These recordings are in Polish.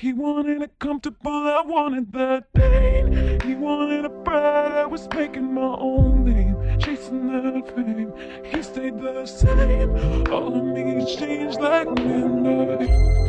He wanted it comfortable, I wanted that pain. He wanted a bride, I was making my own name, chasing that fame. He stayed the same, all of me changed like midnight.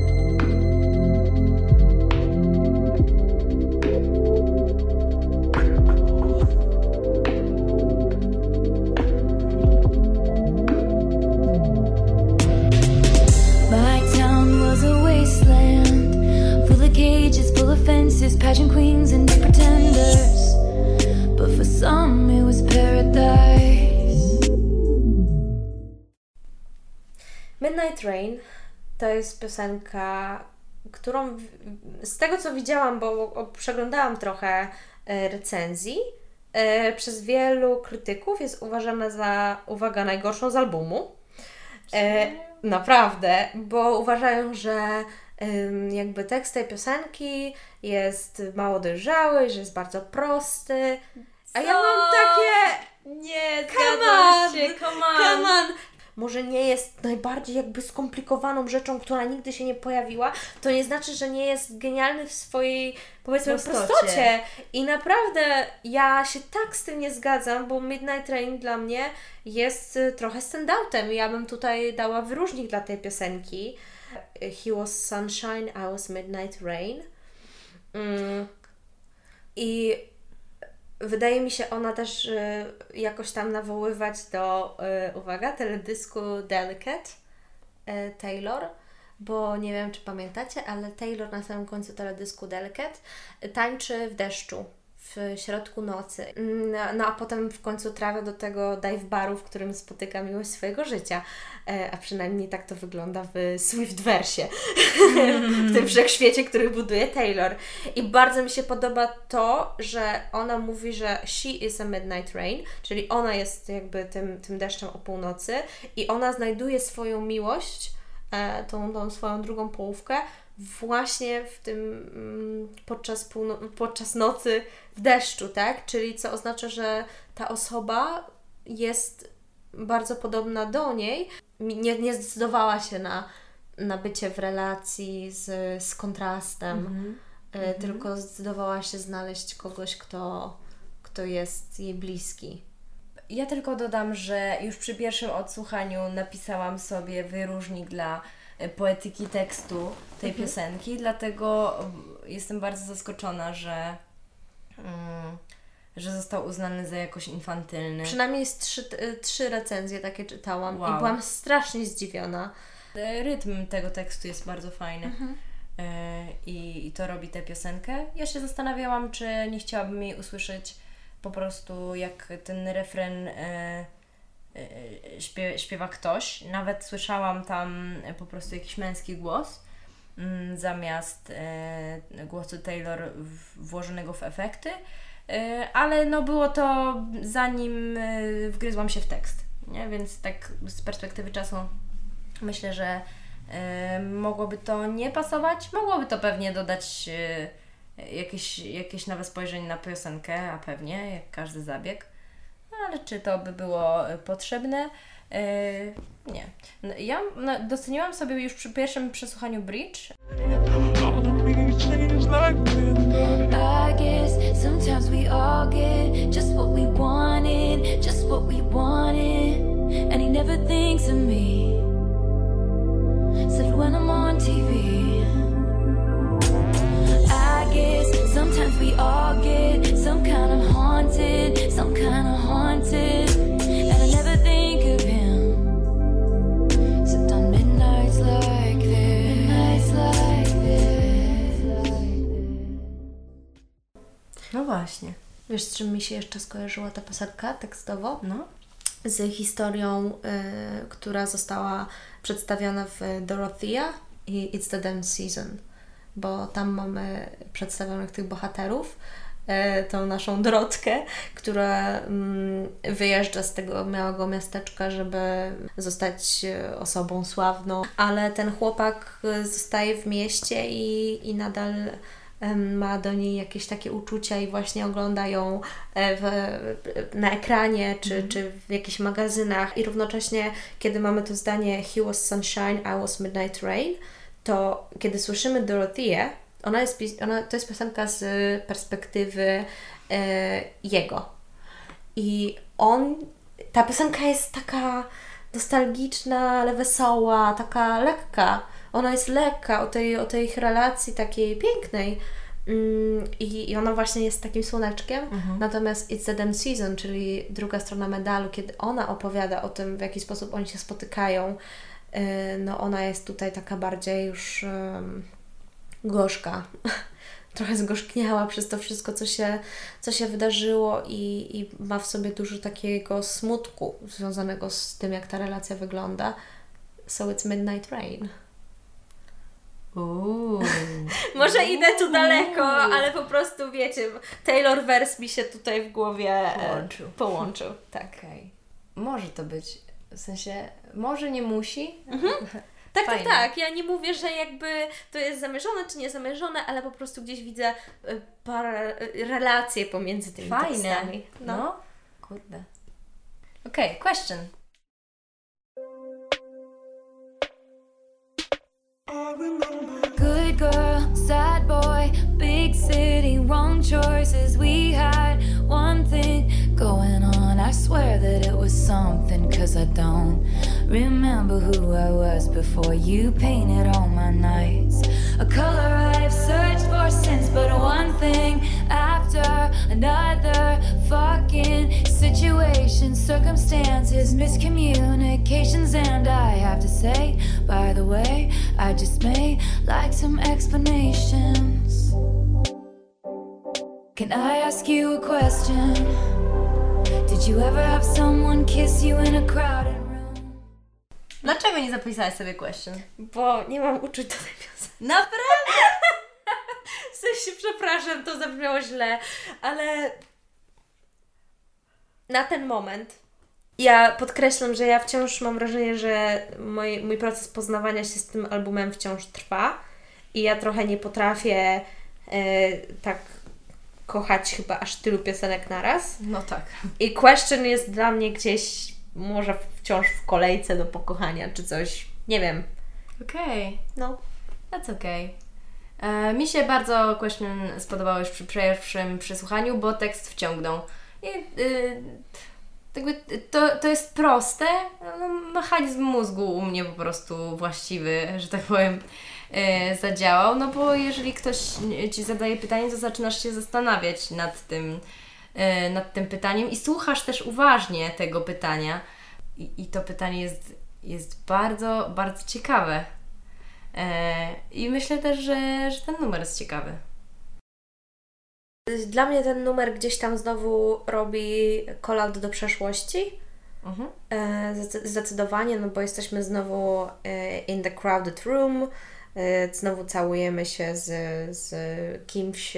Pageant queens and pretenders. But for some, it was paradise. Midnight Rain to jest piosenka, którą z tego co widziałam, bo przeglądałam trochę e, recenzji, e, przez wielu krytyków jest uważana za, uwaga, najgorszą z albumu. E, naprawdę, bo uważają, że jakby tekst tej piosenki jest mało dojrzały, że jest bardzo prosty. A ja mam takie. Nie, Come on! się, come on. Come on! Może nie jest najbardziej jakby skomplikowaną rzeczą, która nigdy się nie pojawiła, to nie znaczy, że nie jest genialny w swojej, powiedzmy, Prostocie. prostocie. I naprawdę ja się tak z tym nie zgadzam, bo Midnight Rain dla mnie jest y, trochę standoutem. Ja bym tutaj dała wyróżnik dla tej piosenki. He was sunshine, I was midnight rain. Mm. I wydaje mi się ona też y, jakoś tam nawoływać do, y, uwaga, teledysku Delicate y, Taylor, bo nie wiem, czy pamiętacie, ale Taylor na samym końcu teledysku Delicate tańczy w deszczu w środku nocy. Mm, No a potem w końcu trafia do tego dive baru, w którym spotyka miłość swojego życia. E, A przynajmniej tak to wygląda w Swiftversie, w tym wszechświecie, który buduje Taylor. I bardzo mi się podoba to, że ona mówi, że she is a midnight rain, czyli ona jest jakby tym, tym deszczem o północy i ona znajduje swoją miłość, e, tą, tą swoją drugą połówkę właśnie w tym mm, podczas, półno- podczas nocy w deszczu, tak? Czyli co oznacza, że ta osoba jest bardzo podobna do niej, nie, nie zdecydowała się na, na bycie w relacji z, z kontrastem, e, tylko zdecydowała się znaleźć kogoś, kto, kto jest jej bliski. Ja tylko dodam, że już przy pierwszym odsłuchaniu napisałam sobie wyróżnik dla poetyki tekstu tej piosenki, dlatego jestem bardzo zaskoczona, że, mm, że został uznany za jakoś infantylny. Przynajmniej z trzy, y, trzy recenzje takie czytałam Wow. i byłam strasznie zdziwiona. E, Rytm tego tekstu jest bardzo fajny. E, I, I to robi tę piosenkę. Ja się zastanawiałam, czy nie chciałabym jej usłyszeć po prostu jak ten refren e, e, śpie, śpiewa ktoś. Nawet słyszałam tam po prostu jakiś męski głos mm, zamiast e, głosu Taylor włożonego w efekty. E, ale no było to zanim wgryzłam się w tekst. Nie? Więc tak z perspektywy czasu myślę, że mogłoby to nie pasować. Mogłoby to pewnie dodać jakieś, jakieś nowe spojrzenie na piosenkę, a pewnie, jak każdy zabieg. No, ale czy to by było e, potrzebne? E, nie. No, Ja no, doceniłam sobie już przy pierwszym przesłuchaniu Bridge. Said when I'm on TV. I guess sometimes we all get some kind of haunted, some kind of haunted. And I never think of him. Except on midnights like this. Midnights like this. No właśnie. Wiesz, z czym mi się jeszcze skojarzyła ta piosenka tekstowo? No. Z historią, y, która została przedstawiona w Dorothea i It's the Damn Season, bo tam mamy przedstawionych tych bohaterów, y, tą naszą Dorotkę, która mm, wyjeżdża z tego małego miasteczka, żeby zostać y, osobą sławną, ale ten chłopak y, zostaje w mieście i, i nadal ma do niej jakieś takie uczucia i właśnie ogląda ją e, w, na ekranie czy, czy w jakichś magazynach. I równocześnie, kiedy mamy to zdanie He was sunshine, I was midnight rain, to kiedy słyszymy Dorotheę, ona jest, ona, to jest piosenka z perspektywy e, jego. I on, ta piosenka jest taka nostalgiczna, ale wesoła, taka lekka. Ona jest lekka o tej, o tej ich relacji takiej pięknej. Mm, I, I ona właśnie jest takim słoneczkiem. Natomiast It's the Damn Season, czyli druga strona medalu, kiedy ona opowiada o tym, w jaki sposób oni się spotykają, no ona jest tutaj taka bardziej już gorzka. Trochę zgorzkniała przez to wszystko, co się, co się wydarzyło i, i ma w sobie dużo takiego smutku związanego z tym, jak ta relacja wygląda. So it's Midnight Rain. Może idę tu daleko, ale po prostu wiecie, Taylor Verse mi się tutaj w głowie e, Połączył. połączył. Tak. Okej. Może to być, w sensie, może nie musi. Tak, Fajne. tak, tak. Ja nie mówię, że jakby to jest zamierzone czy niezamierzone, ale po prostu gdzieś widzę e, parę e, relacje pomiędzy tymi Fajne. tekstami. No. Kurde. Okej, question. Good girl, sad boy, big city, wrong choices. We had one thing going on. I swear that it was something, cause I don't remember who I was before you painted all my nights. A color I've searched for since, but one thing after another fucking situation, circumstances, miscommunications, and say, by the way, I just may like some explanations. Can I ask you a question? Did you ever have someone kiss you in a crowded room? Dlaczego nie zapisałaś sobie question? Bo nie mam uczuć do tej piosenki. Naprawdę? W sensie, przepraszam, to zabrzmiało źle, ale na ten moment ja podkreślam, że ja wciąż mam wrażenie, że mój, mój proces poznawania się z tym albumem wciąż trwa i ja trochę nie potrafię e, tak kochać chyba aż tylu piosenek naraz. No tak. I Question jest dla mnie gdzieś może wciąż w kolejce do pokochania, czy coś, nie wiem. Okej. No. That's okay. E, mi się bardzo question spodobał już przy pierwszym przesłuchaniu, bo tekst wciągnął. I y, to, to jest proste, no, mechanizm mózgu u mnie po prostu właściwy, że tak powiem, e, zadziałał. No bo jeżeli ktoś Ci zadaje pytanie, to zaczynasz się zastanawiać nad tym, e, nad tym pytaniem i słuchasz też uważnie tego pytania. I, i to pytanie jest, jest bardzo, bardzo ciekawe. E, I myślę też, że, że ten numer jest ciekawy. Dla mnie ten numer gdzieś tam znowu robi call-out do przeszłości. Mhm. E, zdecy- Zdecydowanie, no bo jesteśmy znowu e, in the crowded room, e, znowu całujemy się z, z kimś,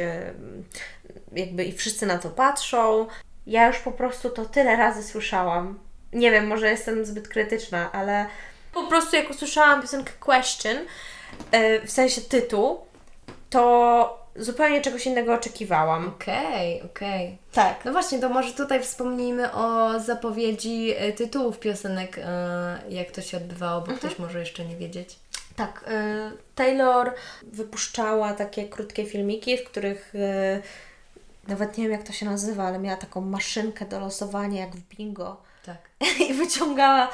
jakby i wszyscy na to patrzą. Ja już po prostu to tyle razy słyszałam. Nie wiem, może jestem zbyt krytyczna, ale po prostu jak usłyszałam piosenkę Question, w sensie tytuł, to zupełnie czegoś innego oczekiwałam. Okej, okej. Tak. No właśnie, to może tutaj wspomnijmy o zapowiedzi e, tytułów piosenek, e, jak to się odbywało, bo ktoś może jeszcze nie wiedzieć. Tak, y, Taylor wypuszczała takie krótkie filmiki, w których nawet nie wiem jak to się nazywa, ale miała taką maszynkę do losowania jak w bingo Tak. i wyciągała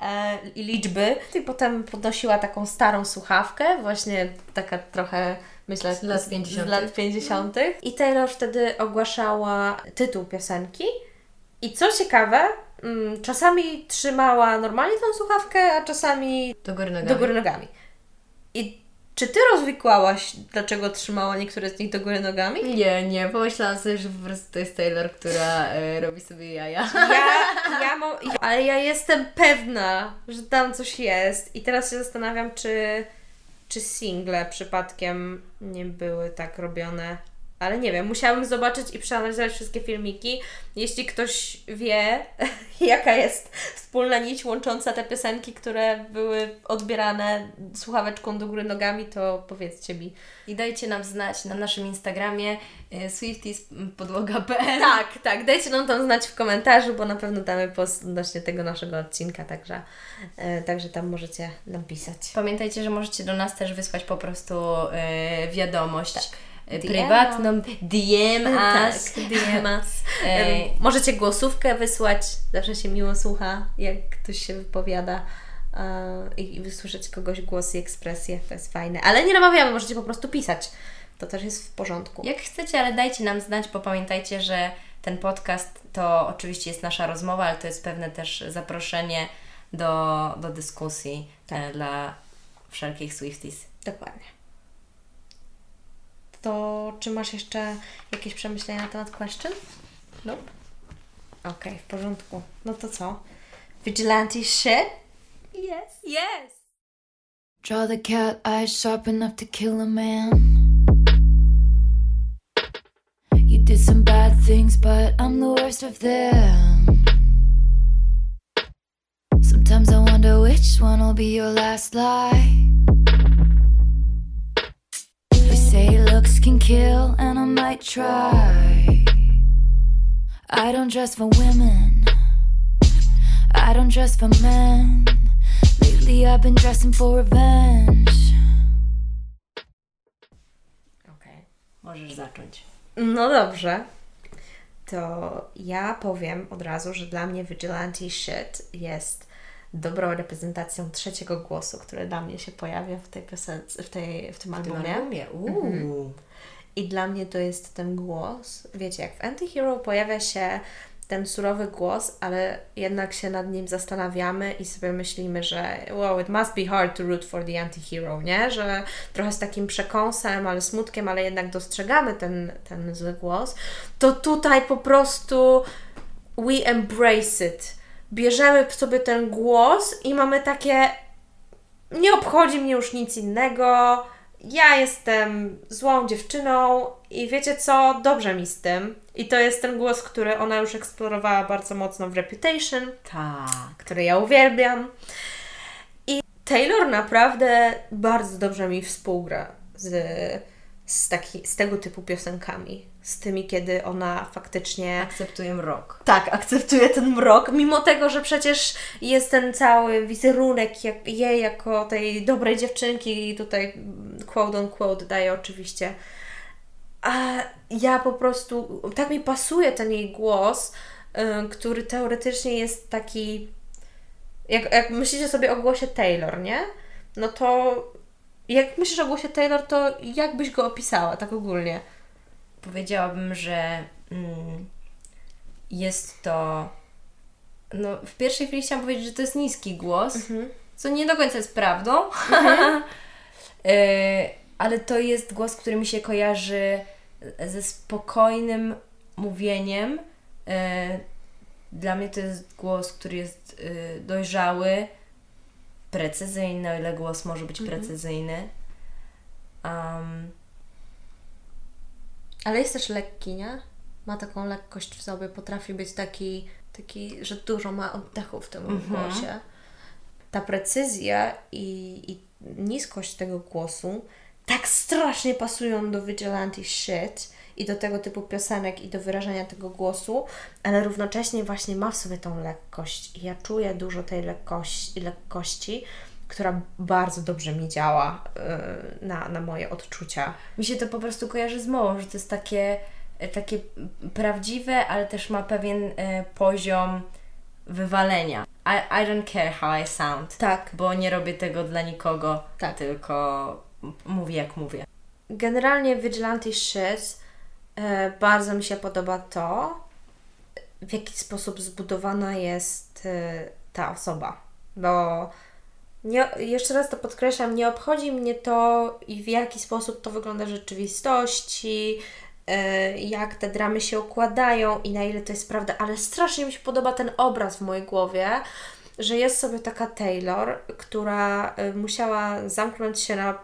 e, liczby i potem podnosiła taką starą słuchawkę, właśnie taka trochę myślę Z lat 50. z lat 50. I Taylor wtedy ogłaszała tytuł piosenki i co ciekawe, mm, czasami trzymała normalnie tą słuchawkę, a czasami Do góry nogami. do góry nogami. I czy ty rozwikłałaś, dlaczego trzymała niektóre z nich do góry nogami? Nie, nie, pomyślałam sobie, że po prostu to jest Taylor, która e, robi sobie jaja. Ja, ja ale ja jestem pewna, że tam coś jest. I teraz się zastanawiam, czy, czy single przypadkiem nie były tak robione ale nie wiem, musiałabym zobaczyć i przeanalizować wszystkie filmiki. Jeśli ktoś wie, jaka jest wspólna nić łącząca te piosenki, które były odbierane słuchaweczką do góry nogami, to powiedzcie mi. I dajcie nam znać na naszym Instagramie y, swiftiespodłoga.pl Tak, tak, dajcie nam tam znać w komentarzu, bo na pewno damy post odnośnie tego naszego odcinka, także, e, także tam możecie nam pisać. Pamiętajcie, że możecie do nas też wysłać po prostu y, wiadomość Tak. DM. prywatną, DM us. Tak, DM us. Em, Możecie głosówkę wysłać, zawsze się miło słucha, jak ktoś się wypowiada e, i, wysłyszeć kogoś głos i ekspresję, to jest fajne. Ale nie namawiamy, możecie po prostu pisać. To też jest w porządku. Jak chcecie, ale dajcie nam znać, bo pamiętajcie, że ten podcast to oczywiście jest nasza rozmowa, ale to jest pewne też zaproszenie do, do dyskusji e, dla wszelkich Swifties. Dokładnie. To czy masz jeszcze jakieś przemyślenia na temat question? Nope. Okej, w porządku. No to co? Vigilante shit? Yes. Yes. Draw the cat eyes sharp enough to kill a man. You did some bad things, but I'm the worst of them. Sometimes I wonder which one will be your last lie. They say looks can kill, and I might try. I don't dress for women. I don't dress for men. Lately I've been dressing for revenge. Okej. Możesz zacząć. No dobrze. To ja powiem od razu, że dla mnie Vigilante Shit jest dobrą reprezentacją trzeciego głosu, który dla mnie się pojawia w tej piosence, w, tej, w tym W tym albumie. albumie. Uuu. I dla mnie to jest ten głos. Wiecie, jak w Antihero pojawia się ten surowy głos, ale jednak się nad nim zastanawiamy i sobie myślimy, że wow, it must be hard to root for the antihero, nie? Że trochę z takim przekąsem, ale smutkiem, ale jednak dostrzegamy ten, ten zły głos. To tutaj po prostu we embrace it. Bierzemy sobie ten głos i mamy takie nie obchodzi mnie już nic innego. Ja jestem złą dziewczyną i wiecie co? Dobrze mi z tym. I to jest ten głos, który ona już eksplorowała bardzo mocno w Reputation, Tak. który ja uwielbiam. I Taylor naprawdę bardzo dobrze mi współgra z, z, taki, z tego typu piosenkami. Z tymi, kiedy ona faktycznie Akceptuję rok. tak, akceptuje ten mrok, mimo tego, że przecież jest ten cały wizerunek jak, jej jako tej dobrej dziewczynki i tutaj mm, quote on quote daje oczywiście. A ja po prostu, tak mi pasuje ten jej głos, y, który teoretycznie jest taki, jak, jak myślicie sobie o głosie Taylor, nie? No to jak myślisz o głosie Taylor, to jak byś go opisała tak ogólnie? Powiedziałabym, że mm, jest to. No, w pierwszej chwili chciałam powiedzieć, że to jest niski głos, co nie do końca jest prawdą. E, ale to jest głos, który mi się kojarzy ze spokojnym mówieniem. E, Dla mnie to jest głos, który jest e, dojrzały, precyzyjny, o ile głos może być precyzyjny. Um, Ale jest też lekki, nie? Ma taką lekkość w sobie, potrafi być taki, taki że dużo ma oddechu w tym głosie. Ta precyzja i, i niskość tego głosu tak strasznie pasują do Vigilante Shit i do tego typu piosenek i do wyrażenia tego głosu, ale równocześnie właśnie ma w sobie tą lekkość i ja czuję dużo tej lekkości, lekkości która bardzo dobrze mi działa yy, na, na moje odczucia. Mi się to po prostu kojarzy z mową, że to jest takie, e, takie prawdziwe, ale też ma pewien e, poziom wywalenia. I, I don't care how I sound, Tak. bo nie robię tego dla nikogo, Tak. tylko mówię jak mówię. Generalnie Vigilante Shit e, bardzo mi się podoba to, w jaki sposób zbudowana jest e, ta osoba. Bo nie, jeszcze raz to podkreślam, nie obchodzi mnie to i w jaki sposób to wygląda w rzeczywistości, e, jak te dramy się układają i na ile to jest prawda, ale strasznie mi się podoba ten obraz w mojej głowie, że jest sobie taka Taylor, która y, musiała zamknąć się na.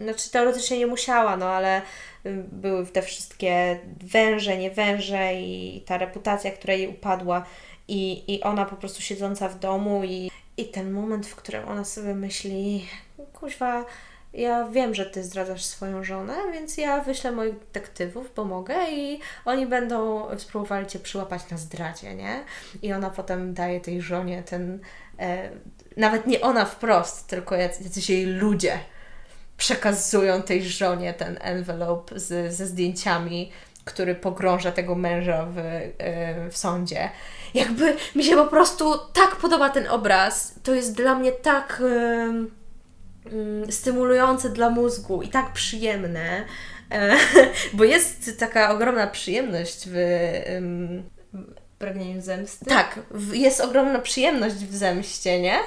Znaczy, teoretycznie nie musiała, no ale y, były te wszystkie węże, nie węże i ta reputacja, która jej upadła, i, i ona po prostu siedząca w domu, i, i ten moment, w którym ona sobie myśli, kuźwa. Ja wiem, że ty zdradzasz swoją żonę, więc ja wyślę moich detektywów, pomogę i oni będą spróbowali cię przyłapać na zdradzie, nie? I ona potem daje tej żonie ten. E, nawet nie ona wprost, tylko jac- jacyś jej ludzie przekazują tej żonie ten envelope z, ze zdjęciami, który pogrąża tego męża w, e, w sądzie. Jakby mi się po prostu tak podoba ten obraz. To jest dla mnie tak. Stymulujące dla mózgu i tak przyjemne, e, bo jest taka ogromna przyjemność w. Pragnieniu zemsty? tak, jest ogromna przyjemność w zemście, nie?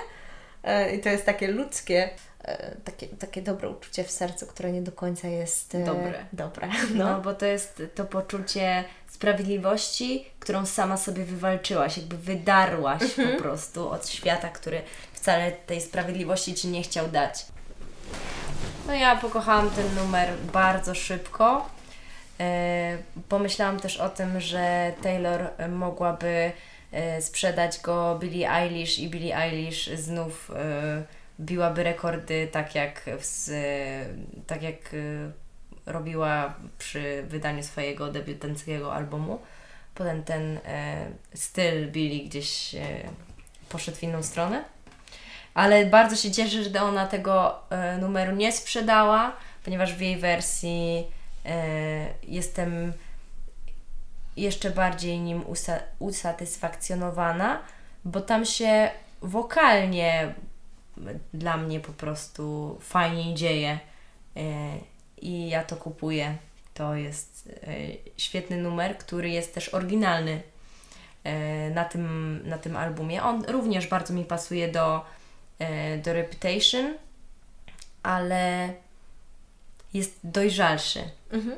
E, I to jest takie ludzkie, e, takie, takie dobre uczucie w sercu, które nie do końca jest Dobre. dobre. No. No. bo to jest to poczucie sprawiedliwości, którą sama sobie wywalczyłaś, jakby wydarłaś po prostu od świata, który wcale tej sprawiedliwości Ci nie chciał dać. No ja pokochałam ten numer bardzo szybko. E, pomyślałam też o tym, że Taylor mogłaby e, sprzedać go Billie Eilish i Billie Eilish znów e, biłaby rekordy tak jak, w, tak jak robiła przy wydaniu swojego debiutanckiego albumu. Potem ten styl Billie gdzieś poszedł w inną stronę. Ale bardzo się cieszę, że ona tego e, numeru nie sprzedała, ponieważ w jej wersji e, jestem jeszcze bardziej nim usa- usatysfakcjonowana, bo tam się wokalnie dla mnie po prostu fajnie dzieje e, i ja to kupuję. To jest świetny numer, który jest też oryginalny na tym, na tym albumie. On również bardzo mi pasuje do, do Reputation, ale jest dojrzalszy. Mhm.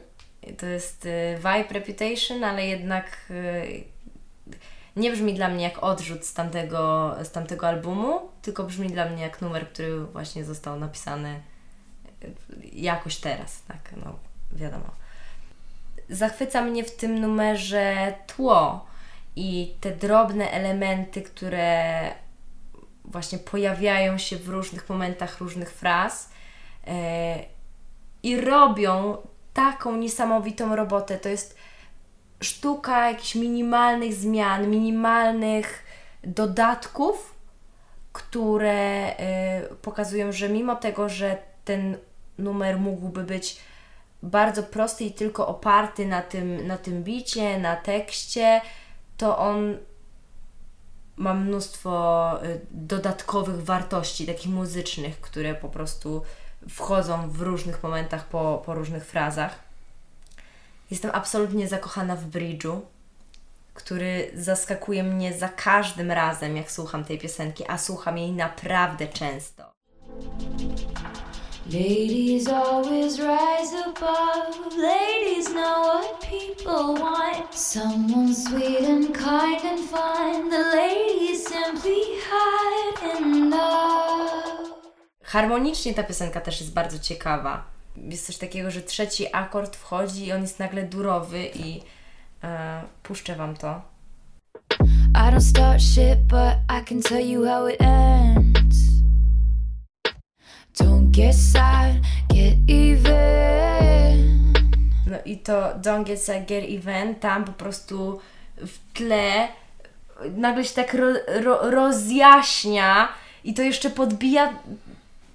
To jest e, vibe Reputation, ale jednak e, nie brzmi dla mnie jak odrzut z tamtego, z tamtego albumu, tylko brzmi dla mnie jak numer, który właśnie został napisany e, jakoś teraz, tak, no wiadomo. Zachwyca mnie w tym numerze tło i te drobne elementy, które właśnie pojawiają się w różnych momentach różnych fraz e, i robią taką niesamowitą robotę. To jest sztuka jakichś minimalnych zmian, minimalnych dodatków, które y, pokazują, że mimo tego, że ten numer mógłby być bardzo prosty i tylko oparty na tym, na tym bicie, na tekście, to on ma mnóstwo y, dodatkowych wartości, takich muzycznych, które po prostu wchodzą w różnych momentach po, po różnych frazach. Jestem absolutnie zakochana w Bridge'u, który zaskakuje mnie za każdym razem, jak słucham tej piosenki, a słucham jej naprawdę często. Ladies always rise above. Ladies know what people want. Someone sweet and kind and fun. The ladies simply hide in love. Harmonicznie ta piosenka też jest bardzo ciekawa. Jest coś takiego, że trzeci akord wchodzi i on jest nagle durowy i e, puszczę Wam to. I don't start shit, but I can tell you how it ends. Don't get sad, get even. No i to Don't Get Sad Get Even, tam po prostu w tle nagle się tak ro, ro, rozjaśnia i to jeszcze podbija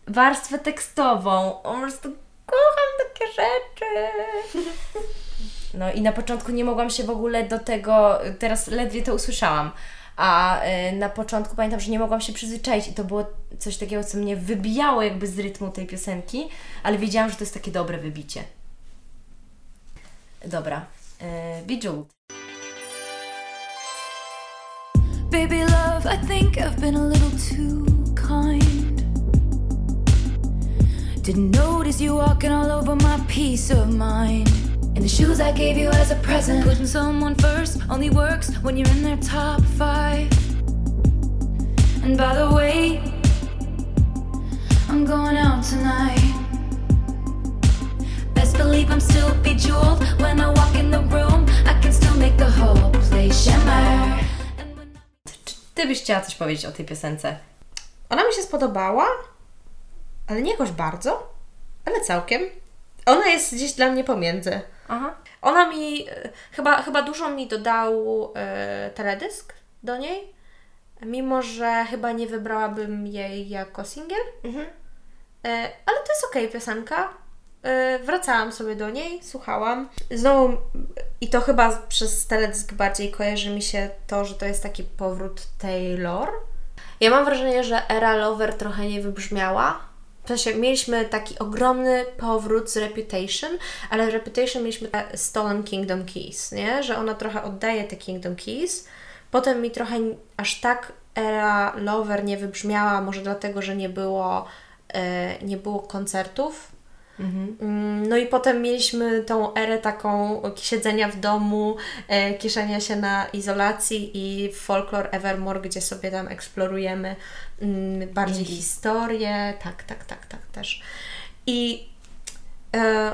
warstwę tekstową. O, po prostu kocham takie rzeczy. No i na początku nie mogłam się w ogóle do tego, teraz ledwie to usłyszałam, a y, na początku pamiętam, że nie mogłam się przyzwyczaić i to było coś takiego, co mnie wybijało jakby z rytmu tej piosenki, ale wiedziałam, że to jest takie dobre wybicie. Dobra, y, Bejeweled. Baby love, I think I've been a little too kind. Didn't notice you walking all over my peace of mind. And the shoes I gave you as a present. Putting someone first only works when you're in their top five. And by the way, I'm going out tonight. Best believe I'm still bejeweled when I walk in the room. I can still make the whole place shimmer. Ty byś chciała coś powiedzieć o tej piosence? Ona mi się spodobała, ale nie jakoś bardzo, ale całkiem. Ona jest gdzieś dla mnie pomiędzy. Aha. Ona mi, e, chyba, chyba dużo mi dodał e, teledysk do niej, mimo że chyba nie wybrałabym jej jako singiel. E, ale to jest okej piosenka. E, wracałam sobie do niej, słuchałam. Znowu, i to chyba przez teledysk bardziej kojarzy mi się to, że to jest taki powrót Taylor. Ja mam wrażenie, że era Lover trochę nie wybrzmiała. W sensie mieliśmy taki ogromny powrót z Reputation, ale Reputation mieliśmy Stolen Kingdom Keys, nie? Że ona trochę oddaje te Kingdom Keys. Potem mi trochę aż tak era Lover nie wybrzmiała, może dlatego, że nie było, e, nie było koncertów. Mm, No i potem mieliśmy tą erę taką siedzenia w domu, e, kieszenia się na izolacji i Folklore Evermore, gdzie sobie tam eksplorujemy mm, bardziej Indie. historię. Tak, tak, tak, tak też. I, e,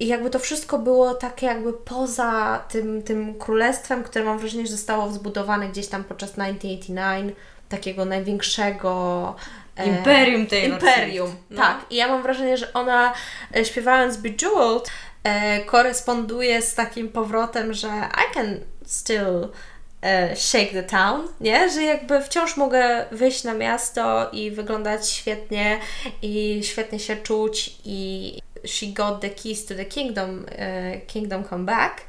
I jakby to wszystko było takie jakby poza tym, tym królestwem, które mam wrażenie, że zostało zbudowane gdzieś tam podczas 1989, takiego największego Imperium Taylor Imperium, Swift. No. tak. I ja mam wrażenie, że ona e, śpiewając Bejeweled e, koresponduje z takim powrotem, że I can still e, shake the town, nie? Że jakby wciąż mogę wyjść na miasto i wyglądać świetnie i świetnie się czuć i she got the keys to the kingdom, e, kingdom come back.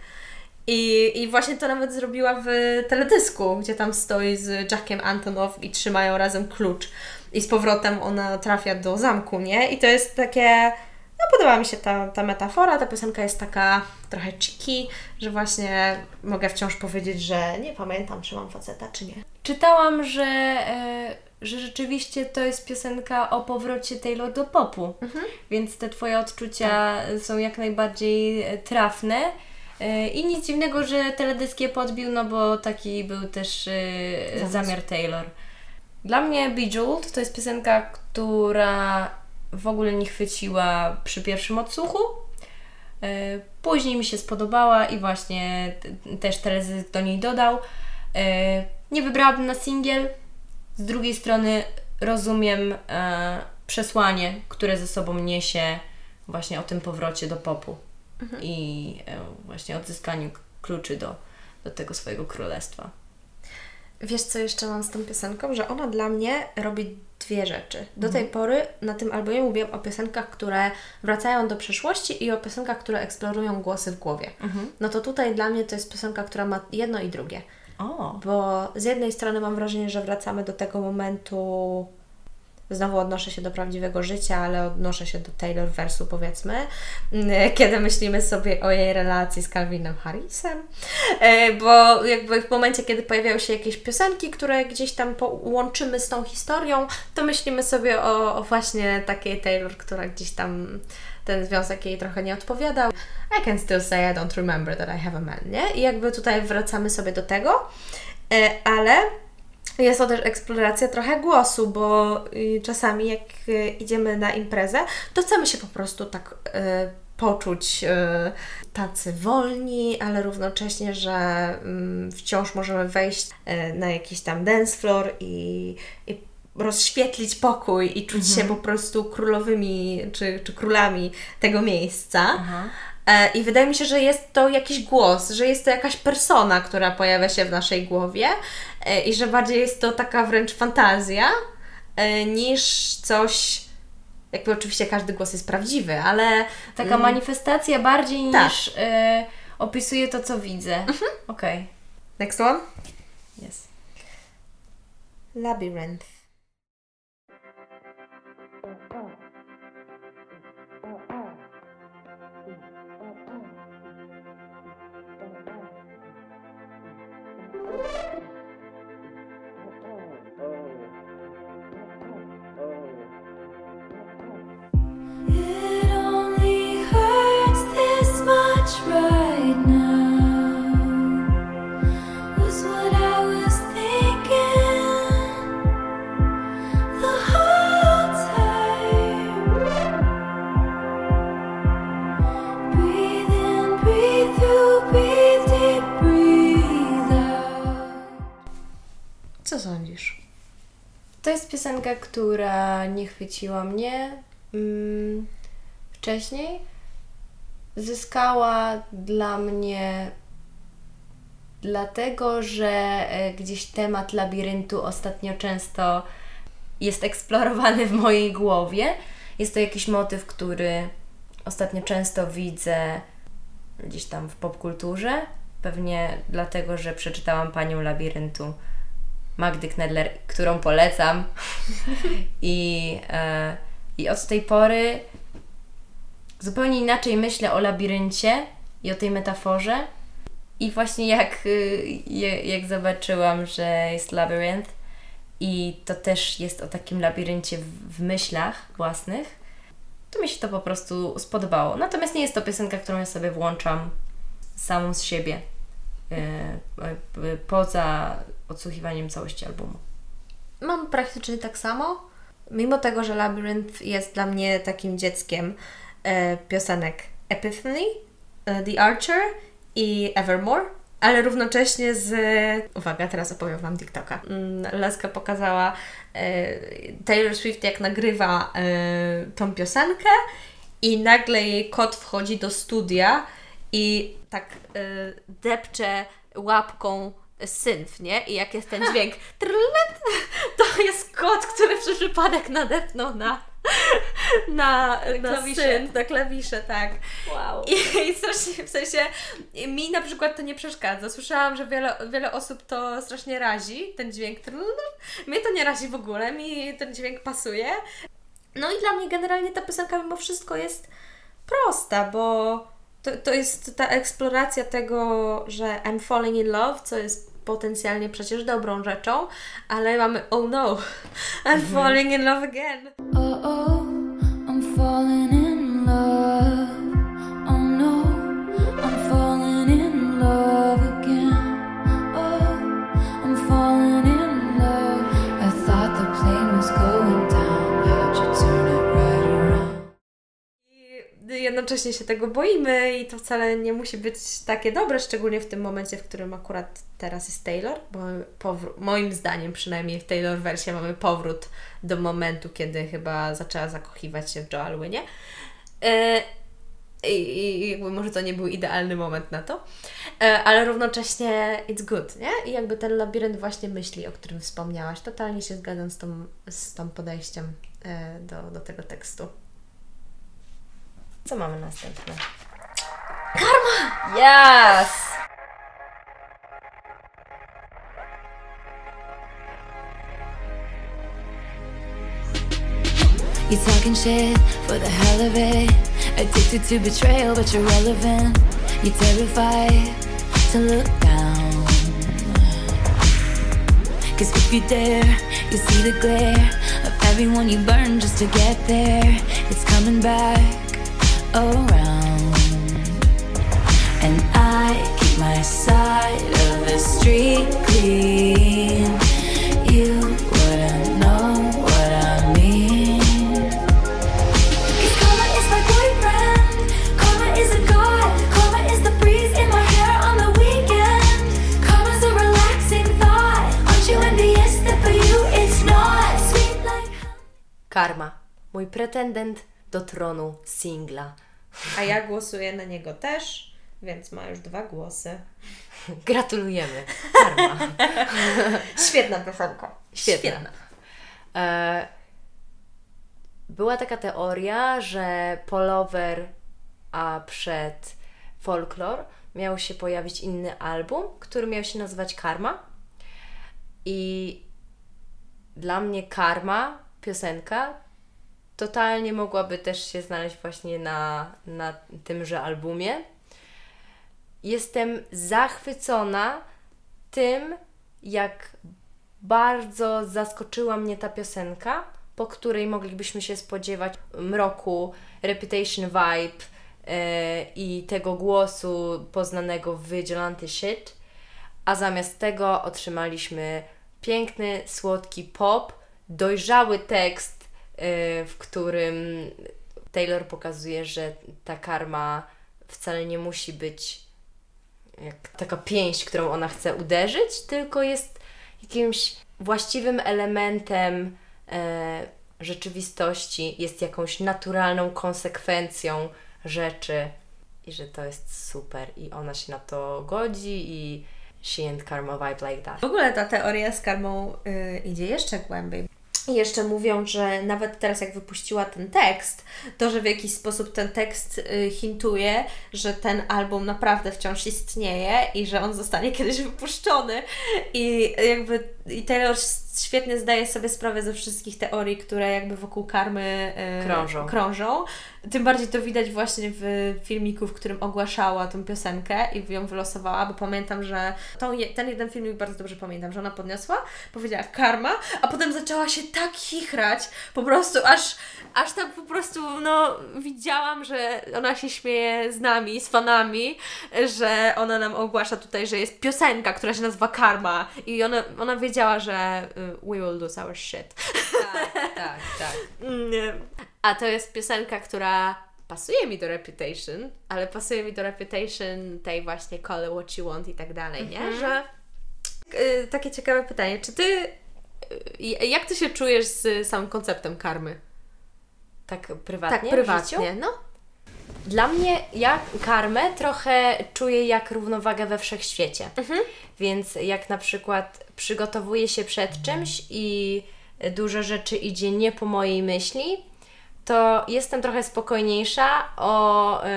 I, I właśnie to nawet zrobiła w teledysku, gdzie tam stoi z Jackiem Antonow i trzymają razem klucz. I z powrotem ona trafia do zamku, nie? I to jest takie. No, podoba mi się ta, ta metafora. Ta piosenka jest taka trochę cheeky, że właśnie mogę wciąż powiedzieć, że nie pamiętam, czy mam faceta, czy nie. Czytałam, że, e, że rzeczywiście to jest piosenka o powrocie Taylor do popu, więc te Twoje odczucia są jak najbardziej e, trafne. E, I nic dziwnego, że teledysk je podbił, no bo taki był też Zamysł. zamiar Taylor. Dla mnie Bejeweled to jest piosenka, która w ogóle nie chwyciła przy pierwszym odsłuchu. E, Później mi się spodobała i właśnie też teledysk do niej dodał. E, Nie wybrałabym na singiel. Z drugiej strony rozumiem e, przesłanie, które ze sobą niesie właśnie o tym powrocie do popu i e, właśnie odzyskaniu kluczy do, do tego swojego królestwa. Wiesz, co jeszcze mam z tą piosenką? Że ona dla mnie robi dwie rzeczy. Do Mhm. tej pory na tym albumie mówiłam o piosenkach, które wracają do przeszłości i o piosenkach, które eksplorują głosy w głowie. Mhm. No to tutaj dla mnie to jest piosenka, która ma jedno i drugie. O, Bo z jednej strony mam wrażenie, że wracamy do tego momentu. Znowu odnoszę się do prawdziwego życia, ale odnoszę się do Taylor wersu, powiedzmy, mm, kiedy myślimy sobie o jej relacji z Calvinem Harrisem. E, Bo jakby w momencie, kiedy pojawiają się jakieś piosenki, które gdzieś tam łączymy z tą historią, to myślimy sobie o, o właśnie takiej Taylor, która gdzieś tam ten związek jej trochę nie odpowiadał. I can still say I don't remember that I have a man, nie? I jakby tutaj wracamy sobie do tego, E, ale jest to też eksploracja trochę głosu, bo y, czasami jak y, idziemy na imprezę, to chcemy się po prostu tak y, poczuć y, tacy wolni, ale równocześnie, że mm, wciąż możemy wejść na jakiś tam dance floor i, i rozświetlić pokój i czuć się po prostu królowymi czy, czy królami tego miejsca. Aha. E, I wydaje mi się, że jest to jakiś głos, że jest to jakaś persona, która pojawia się w naszej głowie e, i że bardziej jest to taka wręcz fantazja e, niż coś. Jakby oczywiście każdy głos jest prawdziwy, ale taka mm, manifestacja bardziej Tak. niż e, opisuje to, co widzę. Okej. Next one? Yes. Labyrinth. Piosenka, która nie chwyciła mnie mm, wcześniej. Zyskała dla mnie dlatego, że e, gdzieś temat labiryntu ostatnio często jest eksplorowany w mojej głowie. Jest to jakiś motyw, który ostatnio często widzę gdzieś tam w popkulturze. Pewnie dlatego, że przeczytałam Panią Labiryntu Magdy Knedler, którą polecam. I, e, I od tej pory zupełnie inaczej myślę o labiryncie i o tej metaforze. I właśnie jak, y, jak zobaczyłam, że jest labirynt i to też jest o takim labiryncie w, w myślach własnych, to mi się to po prostu spodobało. Natomiast nie jest to piosenka, którą ja sobie włączam samą z siebie, poza odsłuchiwaniem całości albumu. Mam praktycznie tak samo. Mimo tego, że Labyrinth jest dla mnie takim dzieckiem e, piosenek Epiphany, e, The Archer i Evermore, ale równocześnie z... Uwaga, teraz opowiem Wam TikToka. Mm, Laska pokazała e, Taylor Swift jak nagrywa e, tą piosenkę i nagle jej kot wchodzi do studia i tak e, depcze łapką synf, nie? I jak jest ten dźwięk trlet, to jest kot, który przez przypadek nadepnął na na, na klawisze. synf, na klawisze, tak. Wow. I, I strasznie, w sensie, mi na przykład to nie przeszkadza. Słyszałam, że wiele, wiele osób to strasznie razi, ten dźwięk. Mnie to nie razi w ogóle, mi ten dźwięk pasuje. No i dla mnie generalnie ta piosenka mimo wszystko jest prosta, bo to, to jest ta eksploracja tego, że I'm falling in love, co jest potencjalnie przecież dobrą rzeczą, ale mamy oh no, I'm falling in love again. Oh oh, I'm falling in Jednocześnie się tego boimy i to wcale nie musi być takie dobre, szczególnie w tym momencie, w którym akurat teraz jest Taylor, bo moim zdaniem przynajmniej w Taylor wersji mamy powrót do momentu, kiedy chyba zaczęła zakochiwać się w Joalunie. E, i, I jakby może to nie był idealny moment na to, e, ale równocześnie it's good, nie? I jakby ten labirynt właśnie myśli, o którym wspomniałaś, totalnie się zgadzam z tą, z tą podejściem e, do, do tego tekstu. Co mamy następne? Karma! Yes! You're talking shit for the hell of it. Addicted to betrayal, but you're relevant. You're terrified to look down. Cause if you dare, you see the glare of everyone you burn just to get there. It's coming back around. And I keep my side of the street clean. You wouldn't know what I mean. Cause karma is my boyfriend. Karma is a god. Karma is the breeze in my hair on the weekend. Karma's a relaxing thought. Aren't you envious that for you it's not sweet like Karma. Mój pretendent do tronu singla. A ja głosuję na niego też, więc ma już dwa głosy. Gratulujemy. Karma. Świetna piosenka. Świetna. E, była taka teoria, że Polover, a przed Folklore miał się pojawić inny album, który miał się nazywać Karma. I dla mnie Karma, piosenka, totalnie mogłaby też się znaleźć właśnie na, na tymże albumie. Jestem zachwycona tym, jak bardzo zaskoczyła mnie ta piosenka, po której moglibyśmy się spodziewać mroku, reputation vibe e, i tego głosu poznanego w Vigilante Shit, a zamiast tego otrzymaliśmy piękny, słodki pop, dojrzały tekst, w którym Taylor pokazuje, że ta karma wcale nie musi być jak taka pięść, którą ona chce uderzyć, tylko jest jakimś właściwym elementem e, rzeczywistości jest jakąś naturalną konsekwencją rzeczy i że to jest super i ona się na to godzi i she and karma vibe like that. W ogóle ta teoria z karmą y, idzie jeszcze głębiej. I jeszcze mówią, że nawet teraz jak wypuściła ten tekst, to że w jakiś sposób ten tekst y, hintuje, że ten album naprawdę wciąż istnieje i że on zostanie kiedyś wypuszczony. I jakby i Taylor świetnie zdaje sobie sprawę ze wszystkich teorii, które jakby wokół karmy y, Krążą. krążą. Tym bardziej to widać właśnie w filmiku, w którym ogłaszała tą piosenkę i ją wylosowała, bo pamiętam, że je- ten jeden filmik bardzo dobrze pamiętam, że ona podniosła, powiedziała karma, a potem zaczęła się tak chichrać, po prostu aż, aż tak po prostu, no widziałam, że ona się śmieje z nami, z fanami, że ona nam ogłasza tutaj, że jest piosenka, która się nazywa Karma i ona, ona wiedziała, że y, we will lose our shit. Tak, tak, tak. A to jest piosenka, która pasuje mi do Reputation, ale pasuje mi do Reputation tej właśnie Call what you want i tak dalej, nie? Że y, takie ciekawe pytanie, czy ty y, jak ty się czujesz z samym konceptem karmy? Tak prywatnie tak prywatnie, no. Dla mnie ja karmę trochę czuję jak równowagę we wszechświecie. Więc jak na przykład przygotowuję się przed czymś i dużo rzeczy idzie nie po mojej myśli, to jestem trochę spokojniejsza o, y,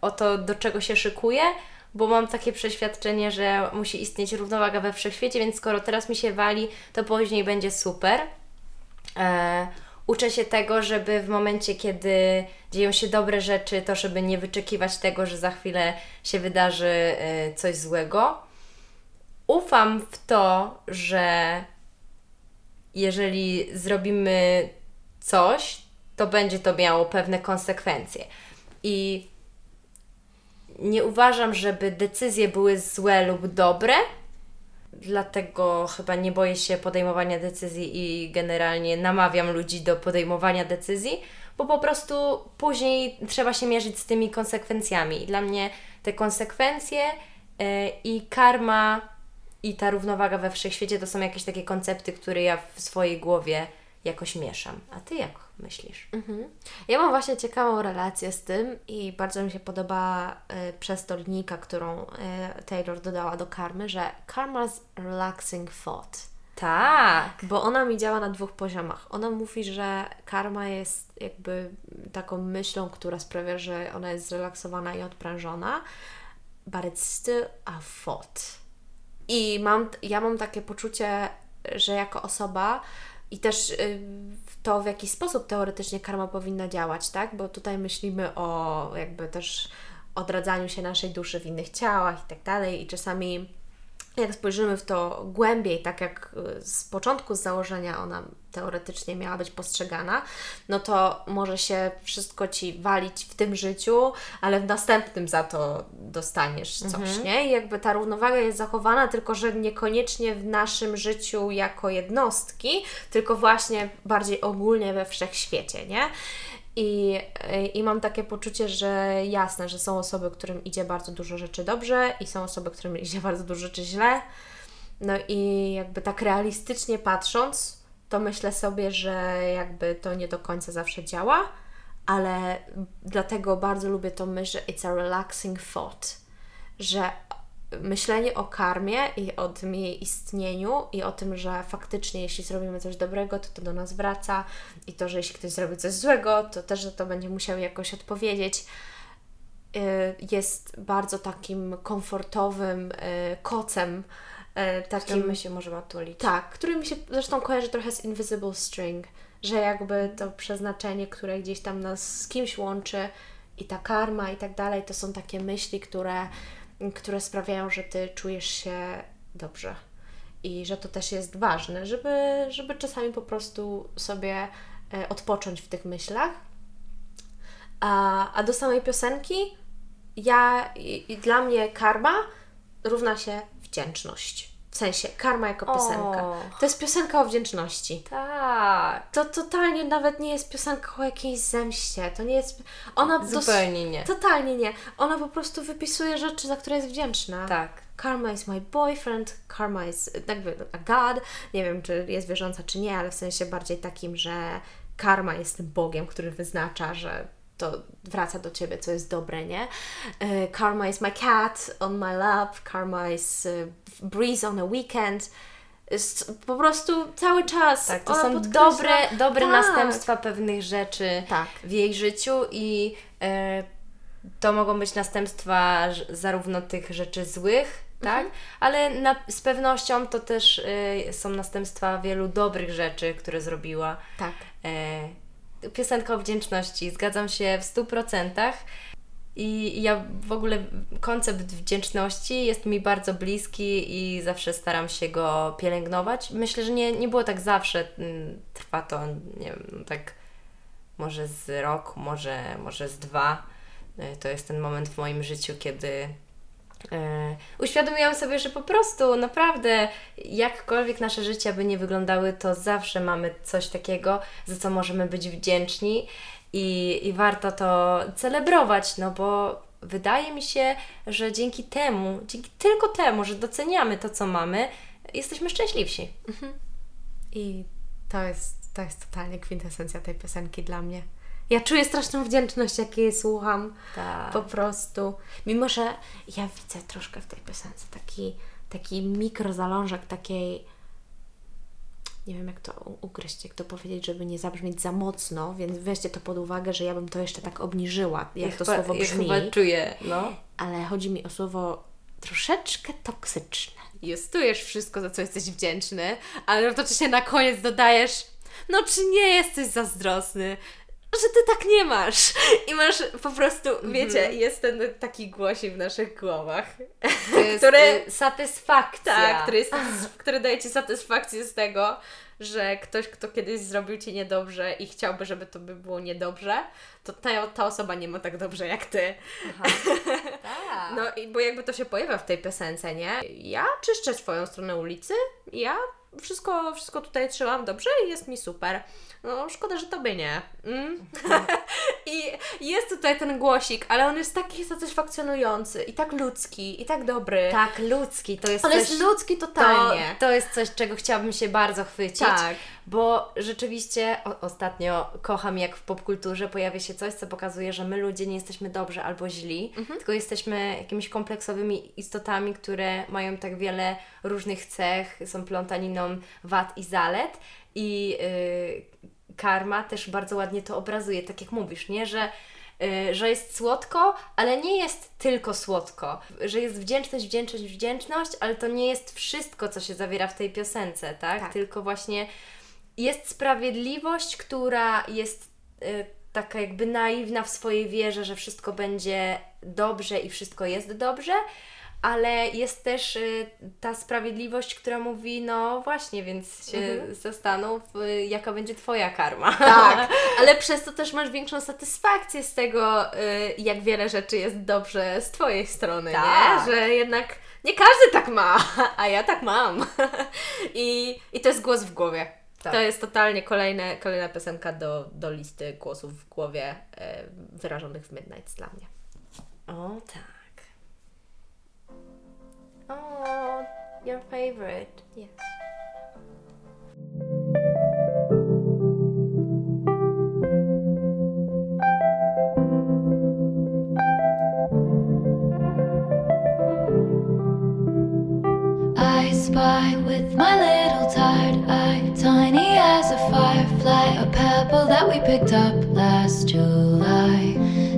o to, do czego się szykuję, bo mam takie przeświadczenie, że musi istnieć równowaga we wszechświecie, więc skoro teraz mi się wali, to później będzie super. E, uczę się tego, żeby w momencie, kiedy dzieją się dobre rzeczy, to żeby nie wyczekiwać tego, że za chwilę się wydarzy e, coś złego. Ufam w to, że jeżeli zrobimy coś, to będzie to miało pewne konsekwencje. I nie uważam, żeby decyzje były złe lub dobre, dlatego chyba nie boję się podejmowania decyzji i generalnie namawiam ludzi do podejmowania decyzji, bo po prostu później trzeba się mierzyć z tymi konsekwencjami. I dla mnie te konsekwencje e, i karma i ta równowaga we wszechświecie to są jakieś takie koncepty, które ja w swojej głowie jakoś mieszam. A ty jak myślisz? Ja mam właśnie ciekawą relację z tym i bardzo mi się podoba y, przez to linijka, którą y, Taylor dodała do karmy, że karma's relaxing thought. Tak. Bo ona mi działa na dwóch poziomach. Ona mówi, że karma jest jakby taką myślą, która sprawia, że ona jest zrelaksowana i odprężona, but it's still a thought. I mam, ja mam takie poczucie, że jako osoba i też y, to, w jaki sposób teoretycznie karma powinna działać, tak? Bo tutaj myślimy o jakby też odradzaniu się naszej duszy w innych ciałach i tak dalej i czasami jak spojrzymy w to głębiej, tak jak y, z początku, z założenia ona teoretycznie miała być postrzegana, no to może się wszystko Ci walić w tym życiu, ale w następnym za to dostaniesz coś, nie? I jakby ta równowaga jest zachowana, tylko że niekoniecznie w naszym życiu jako jednostki, tylko właśnie bardziej ogólnie we wszechświecie, nie? I, I mam takie poczucie, że jasne, że są osoby, którym idzie bardzo dużo rzeczy dobrze i są osoby, którym idzie bardzo dużo rzeczy źle. No i jakby tak realistycznie patrząc, to myślę sobie, że jakby to nie do końca zawsze działa, ale dlatego bardzo lubię tą myśl, że it's a relaxing thought, że myślenie o karmie i o tym jej istnieniu i o tym, że faktycznie jeśli zrobimy coś dobrego, to to do nas wraca i to, że jeśli ktoś zrobi coś złego, to też, że to będzie musiał jakoś odpowiedzieć, y, jest bardzo takim komfortowym y, kocem, y, Kim takim my się możemy otulić? tak, który mi się zresztą kojarzy trochę z Invisible String, że jakby to przeznaczenie, które gdzieś tam nas z kimś łączy i ta karma i tak dalej, to są takie myśli, które, które sprawiają, że Ty czujesz się dobrze. I że to też jest ważne, żeby, żeby czasami po prostu sobie e, odpocząć w tych myślach. A, a do samej piosenki, ja i, i dla mnie karma równa się wdzięczność. W sensie karma jako piosenka. O. To jest piosenka o wdzięczności. Tak. To totalnie nawet nie jest piosenka o jakiejś zemście. To nie jest. Ona dos- Zupełnie nie. Totalnie nie. Ona po prostu wypisuje rzeczy, za które jest wdzięczna. Tak. Karma is my boyfriend, karma is jakby a god. Nie wiem, czy jest wierząca, czy nie, ale w sensie bardziej takim, że karma jest tym Bogiem, który wyznacza, że to wraca do ciebie, co jest dobre, nie? E, Karma is my cat on my lap, karma is e, breeze on a weekend. Po prostu cały czas. Tak, to są podkreśla- dobre, dobre Tak. następstwa pewnych rzeczy Tak. w jej życiu i e, to mogą być następstwa zarówno tych rzeczy złych, tak? Ale na, z pewnością to też e, są następstwa wielu dobrych rzeczy, które zrobiła. Tak. E, piosenka o wdzięczności, zgadzam się w 100%. I ja w ogóle koncept wdzięczności jest mi bardzo bliski i zawsze staram się go pielęgnować. Myślę, że nie, nie było tak zawsze. Mm, Trwa to, nie wiem, no tak może z rok, może, może z dwa. Y, To jest ten moment w moim życiu, kiedy uświadomiłam sobie, że po prostu naprawdę jakkolwiek nasze życia by nie wyglądały, to zawsze mamy coś takiego, za co możemy być wdzięczni i, i warto to celebrować, no bo wydaje mi się, że dzięki temu, dzięki tylko temu, że doceniamy to, co mamy, jesteśmy szczęśliwsi. I to jest, to jest totalnie kwintesencja tej piosenki dla mnie. Ja czuję straszną wdzięczność, jak jej słucham. Tak. Po prostu. Mimo, że ja widzę troszkę w tej piosence taki, taki mikrozalążek takiej. Nie wiem, jak to u- ugryźć, jak to powiedzieć, żeby nie zabrzmieć za mocno, więc weźcie to pod uwagę, że ja bym to jeszcze tak obniżyła, jak Ja to chyba- słowo ja brzmi. chyba czuję, no. ale chodzi mi o słowo troszeczkę toksyczne. Justujesz wszystko, za co jesteś wdzięczny, ale jednocześnie na koniec dodajesz, no czy nie jesteś zazdrosny, że ty tak nie masz. I masz po prostu, wiecie, jest ten taki głosik w naszych głowach, jest Które- y, satysfakcja. tak, który, jest, który daje Ci satysfakcję z tego, że ktoś, kto kiedyś zrobił Ci niedobrze i chciałby, żeby to by było niedobrze, to ta, ta osoba nie ma tak dobrze jak Ty. Tak. No i bo jakby to się pojawia w tej piosence, nie? Ja czyszczę swoją stronę ulicy, ja wszystko, wszystko tutaj trzymam dobrze i jest mi super. No szkoda, że tobie nie. Mm? I jest tutaj ten głosik, ale on jest taki satysfakcjonujący i tak ludzki, i tak dobry. Tak, ludzki, to jest On coś... jest ludzki to, totalnie. to jest coś, czego chciałabym się bardzo chwycić. Tak. Bo rzeczywiście o, ostatnio kocham, jak w popkulturze pojawia się coś, co pokazuje, że my ludzie nie jesteśmy dobrzy albo źli, tylko jesteśmy jakimiś kompleksowymi istotami, które mają tak wiele różnych cech, są plątaniną wad i zalet. I yy, karma też bardzo ładnie to obrazuje, tak jak mówisz, nie? Że y, że jest słodko, ale nie jest tylko słodko. Że jest wdzięczność, wdzięczność, wdzięczność, ale to nie jest wszystko, co się zawiera w tej piosence, tak? Tak. Tylko właśnie jest sprawiedliwość, która jest y, taka jakby naiwna w swojej wierze, że wszystko będzie dobrze i wszystko jest dobrze, ale jest też y, ta sprawiedliwość, która mówi, no właśnie, więc się zastanów, y, jaka będzie Twoja karma. Tak, ale przez to też masz większą satysfakcję z tego, y, jak wiele rzeczy jest dobrze z Twojej strony, Tak. nie? Że jednak nie każdy tak ma, a ja tak mam. I, i to jest głos w głowie. Tak. To jest totalnie kolejne, kolejna piosenka do, do listy głosów w głowie e, wyrażonych w Midnight dla mnie. O tak. O, your favorite. Yes. I spy with my little we picked up last July.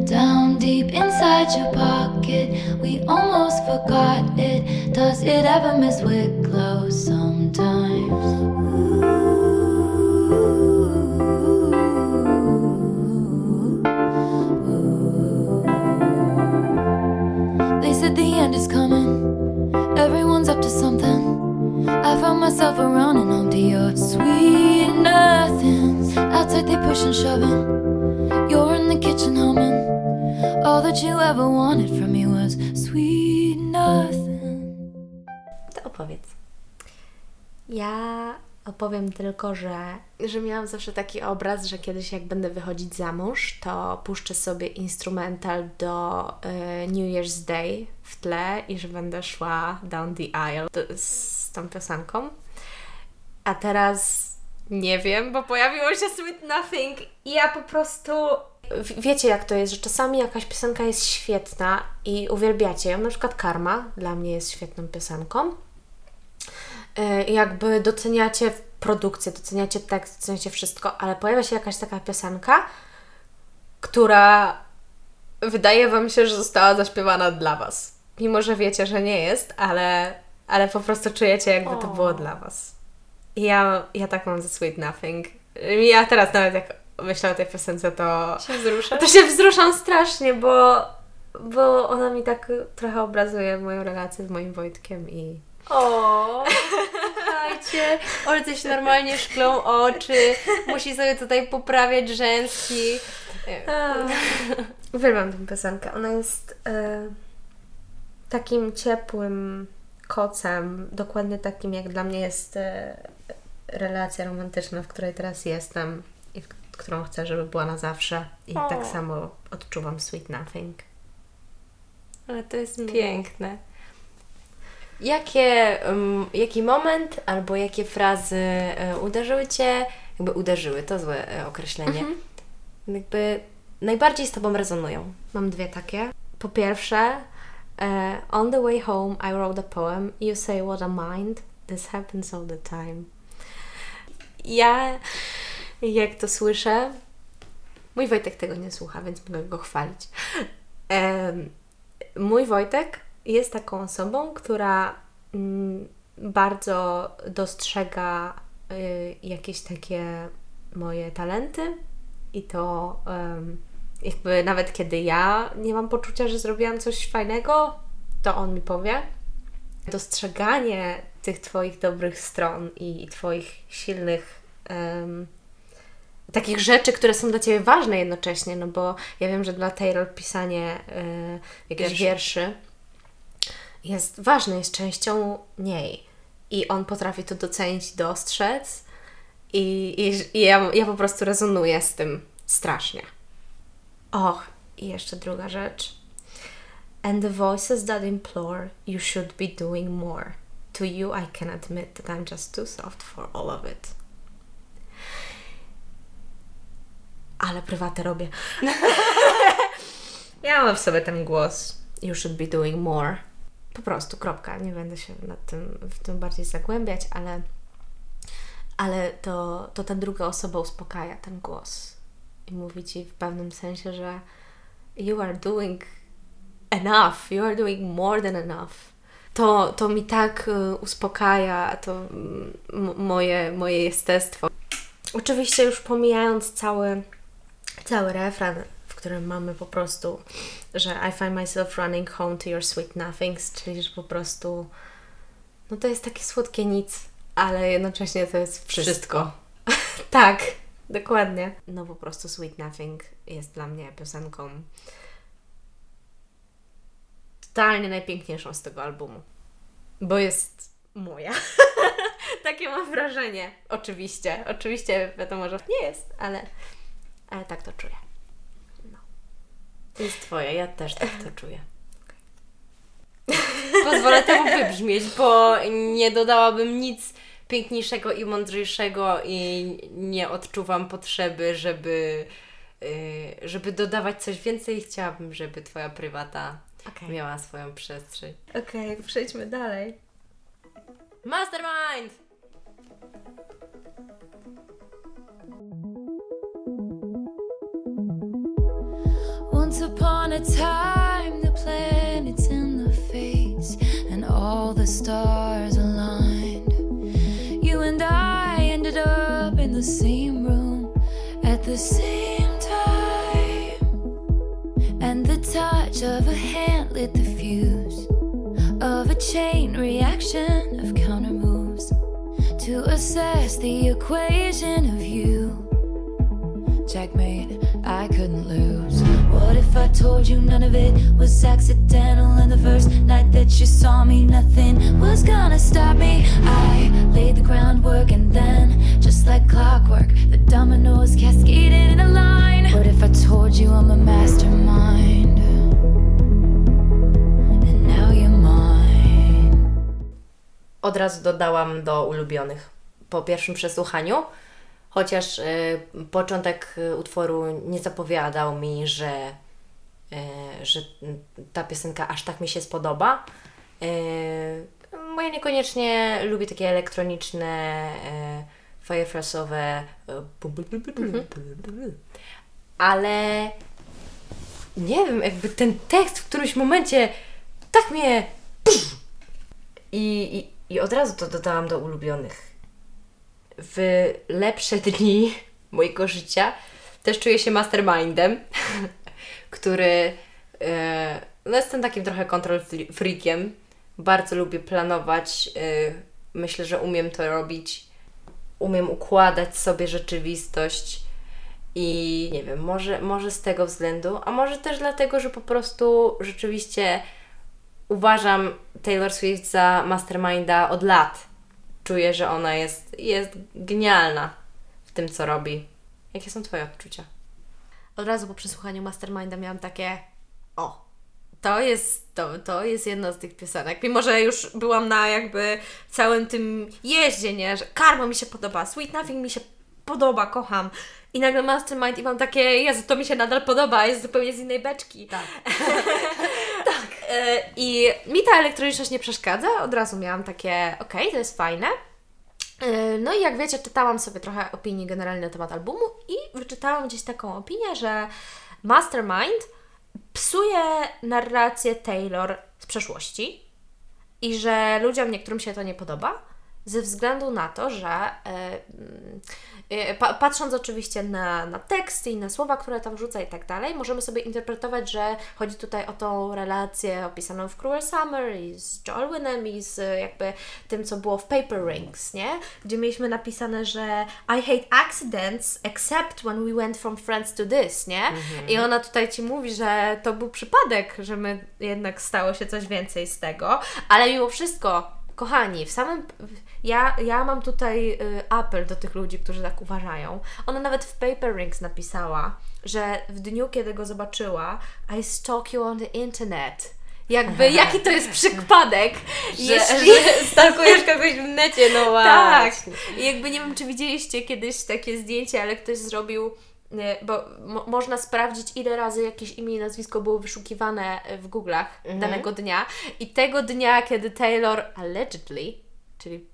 Down deep inside your pocket, we almost forgot it. Does it ever miss Wicklow sometimes? They said the end is coming. Everyone's up to something. I found myself around and on to your sweet nothings. Outside they push and shoving. You're in the kitchen humming. All that you ever wanted from me was sweet nothing. To opowiedz. Ja Opowiem tylko, że, że miałam zawsze taki obraz, że kiedyś jak będę wychodzić za mąż, to puszczę sobie instrumental do y, New Year's Day w tle i że będę szła down the aisle z tą piosenką. A teraz nie wiem, bo pojawiło się Sweet Nothing i ja po prostu... Wiecie jak to jest, że czasami jakaś piosenka jest świetna i uwielbiacie ją, na przykład Karma dla mnie jest świetną piosenką. Y, jakby doceniacie produkcję, doceniacie tekst, doceniacie wszystko, ale pojawia się jakaś taka piosenka, która wydaje Wam się, że została zaśpiewana dla Was. Mimo, że wiecie, że nie jest, ale, ale po prostu czujecie, jakby to było dla Was. Ja, ja tak mam ze Sweet Nothing. Ja teraz nawet jak myślę o tej piosence, to Się wzruszasz? to się wzruszam strasznie, bo, bo ona mi tak trochę obrazuje moją relację z moim Wojtkiem i O, słuchajcie, Olce się normalnie szklą oczy, musi sobie tutaj poprawiać rzęski. Uwielbiam tę piosenkę. Ona jest e, takim ciepłym kocem, dokładnie takim jak dla mnie jest e, relacja romantyczna, w której teraz jestem i w, którą chcę, żeby była na zawsze. I O. tak samo odczuwam Sweet Nothing. Ale to jest piękne. Jakie, um, jaki moment albo jakie frazy e, uderzyły Cię, jakby uderzyły, to złe e, określenie, jakby najbardziej z Tobą rezonują? Mam dwie takie. Po pierwsze, e, on the way home I wrote a poem. You say what a mind. This happens all the time. Ja, jak to słyszę, mój Wojtek tego nie słucha, więc mogę go chwalić. Mój Wojtek jest taką osobą, która mm, bardzo dostrzega y, jakieś takie moje talenty i to jakby nawet kiedy ja nie mam poczucia, że zrobiłam coś fajnego, to on mi powie. Dostrzeganie tych Twoich dobrych stron i, Twoich silnych em, takich rzeczy, które są dla Ciebie ważne jednocześnie, no bo ja wiem, że dla Taylor pisanie y, jakichś Wierszy. wierszy jest ważne, jest częścią niej. I on potrafi to docenić, dostrzec i, i, i ja, ja po prostu rezonuję z tym strasznie. Och, i jeszcze druga rzecz. And the voices that implore you should be doing more. To you I can admit that I'm just too soft for all of it. Ale prywatę robię. ja mam w sobie ten głos. You should be doing more. Po prostu, kropka. Nie będę się nad tym, w tym bardziej zagłębiać, ale, ale to, to ta druga osoba uspokaja ten głos i mówi ci w pewnym sensie, że you are doing enough, you are doing more than enough. To, to mi tak y, uspokaja to moje, moje jestestwo. Oczywiście już pomijając cały, cały refren, w którym mamy po prostu, że I find myself running home to your sweet nothings, czyli że po prostu no to jest takie słodkie nic, ale jednocześnie to jest wszystko. tak, dokładnie. No po prostu Sweet Nothing jest dla mnie piosenką totalnie najpiękniejszą z tego albumu. Bo jest moja. Takie mam wrażenie. Oczywiście. Oczywiście wiadomo, że nie jest, ale, ale tak to czuję. Jest Twoja, ja też tak to czuję. Pozwolę temu wybrzmieć, bo nie dodałabym nic piękniejszego i mądrzejszego i nie odczuwam potrzeby, żeby, y, żeby dodawać coś więcej. Chciałabym, żeby Twoja prywata Okej. miała swoją przestrzeń. Okej, przejdźmy dalej. Mastermind! Once upon a time, the planets in the fates and all the stars aligned. You and I ended up in the same room at the same touch of a hand lit the fuse of a chain reaction of counter moves to assess the equation of you. Checkmate, I couldn't lose. What if I told you none of it was accidental? And the first night that you saw me, nothing was gonna stop me. I laid laid the groundwork, and then, just like clockwork, the dominoes cascaded in a line. What if I told you I'm a mastermind? Od razu dodałam do ulubionych po pierwszym przesłuchaniu, chociaż y, początek y, utworu nie zapowiadał mi, że, y, że ta piosenka aż tak mi się spodoba. Y, bo ja niekoniecznie lubię takie elektroniczne, y, y, ale nie wiem, jakby ten tekst w którymś momencie tak mnie i, i, I od razu to dodałam do ulubionych. W lepsze dni mojego życia też czuję się mastermindem, który e, no jestem takim trochę control fre- freakiem. Bardzo lubię planować. E, myślę, że umiem to robić. Umiem układać sobie rzeczywistość. I nie wiem, może, może z tego względu, a może też dlatego, że po prostu rzeczywiście uważam Taylor Swift za masterminda od lat. Czuję, że ona jest, jest genialna w tym, co robi. Jakie są Twoje odczucia? Od razu po przesłuchaniu Masterminda miałam takie o, to jest, to, to jest jedna z tych piosenek. Mimo, że już byłam na jakby całym tym jeździe, nie? Że Karma mi się podoba, Sweet Nothing mi się podoba, kocham. I nagle Mastermind i mam takie, Jezu, to mi się nadal podoba, jest zupełnie z innej beczki. Tak. E, I mi ta elektroniczność nie przeszkadza. Od razu miałam takie, okej, to jest fajne. E, No i jak wiecie, czytałam sobie trochę opinii generalnie na temat albumu i wyczytałam gdzieś taką opinię, że Mastermind psuje narrację Taylor z przeszłości i że ludziom niektórym się to nie podoba ze względu na to, że pa, patrząc oczywiście na, na teksty i na słowa, które tam wrzuca i tak dalej, możemy sobie interpretować, że chodzi tutaj o tą relację opisaną w Cruel Summer i z Joel Wynem i z e, jakby tym, co było w Paper Rings, nie? Gdzie mieliśmy napisane, że I hate accidents except when we went from friends to this, nie? I ona tutaj Ci mówi, że to był przypadek, że my jednak stało się coś więcej z tego, ale mimo wszystko Kochani, w samym. Ja, ja mam tutaj y, apel do tych ludzi, którzy tak uważają. Ona nawet w Paper Rings napisała, że w dniu, kiedy go zobaczyła, I stalk you on the internet. Jakby, jaki to jest przypadek, jeśli... że stalkujesz kogoś w necie, no wow. Tak. I jakby nie wiem, czy widzieliście kiedyś takie zdjęcie, ale ktoś zrobił, bo mo- można sprawdzić, ile razy jakieś imię i nazwisko było wyszukiwane w Google'ach danego dnia. I tego dnia, kiedy Taylor allegedly, czyli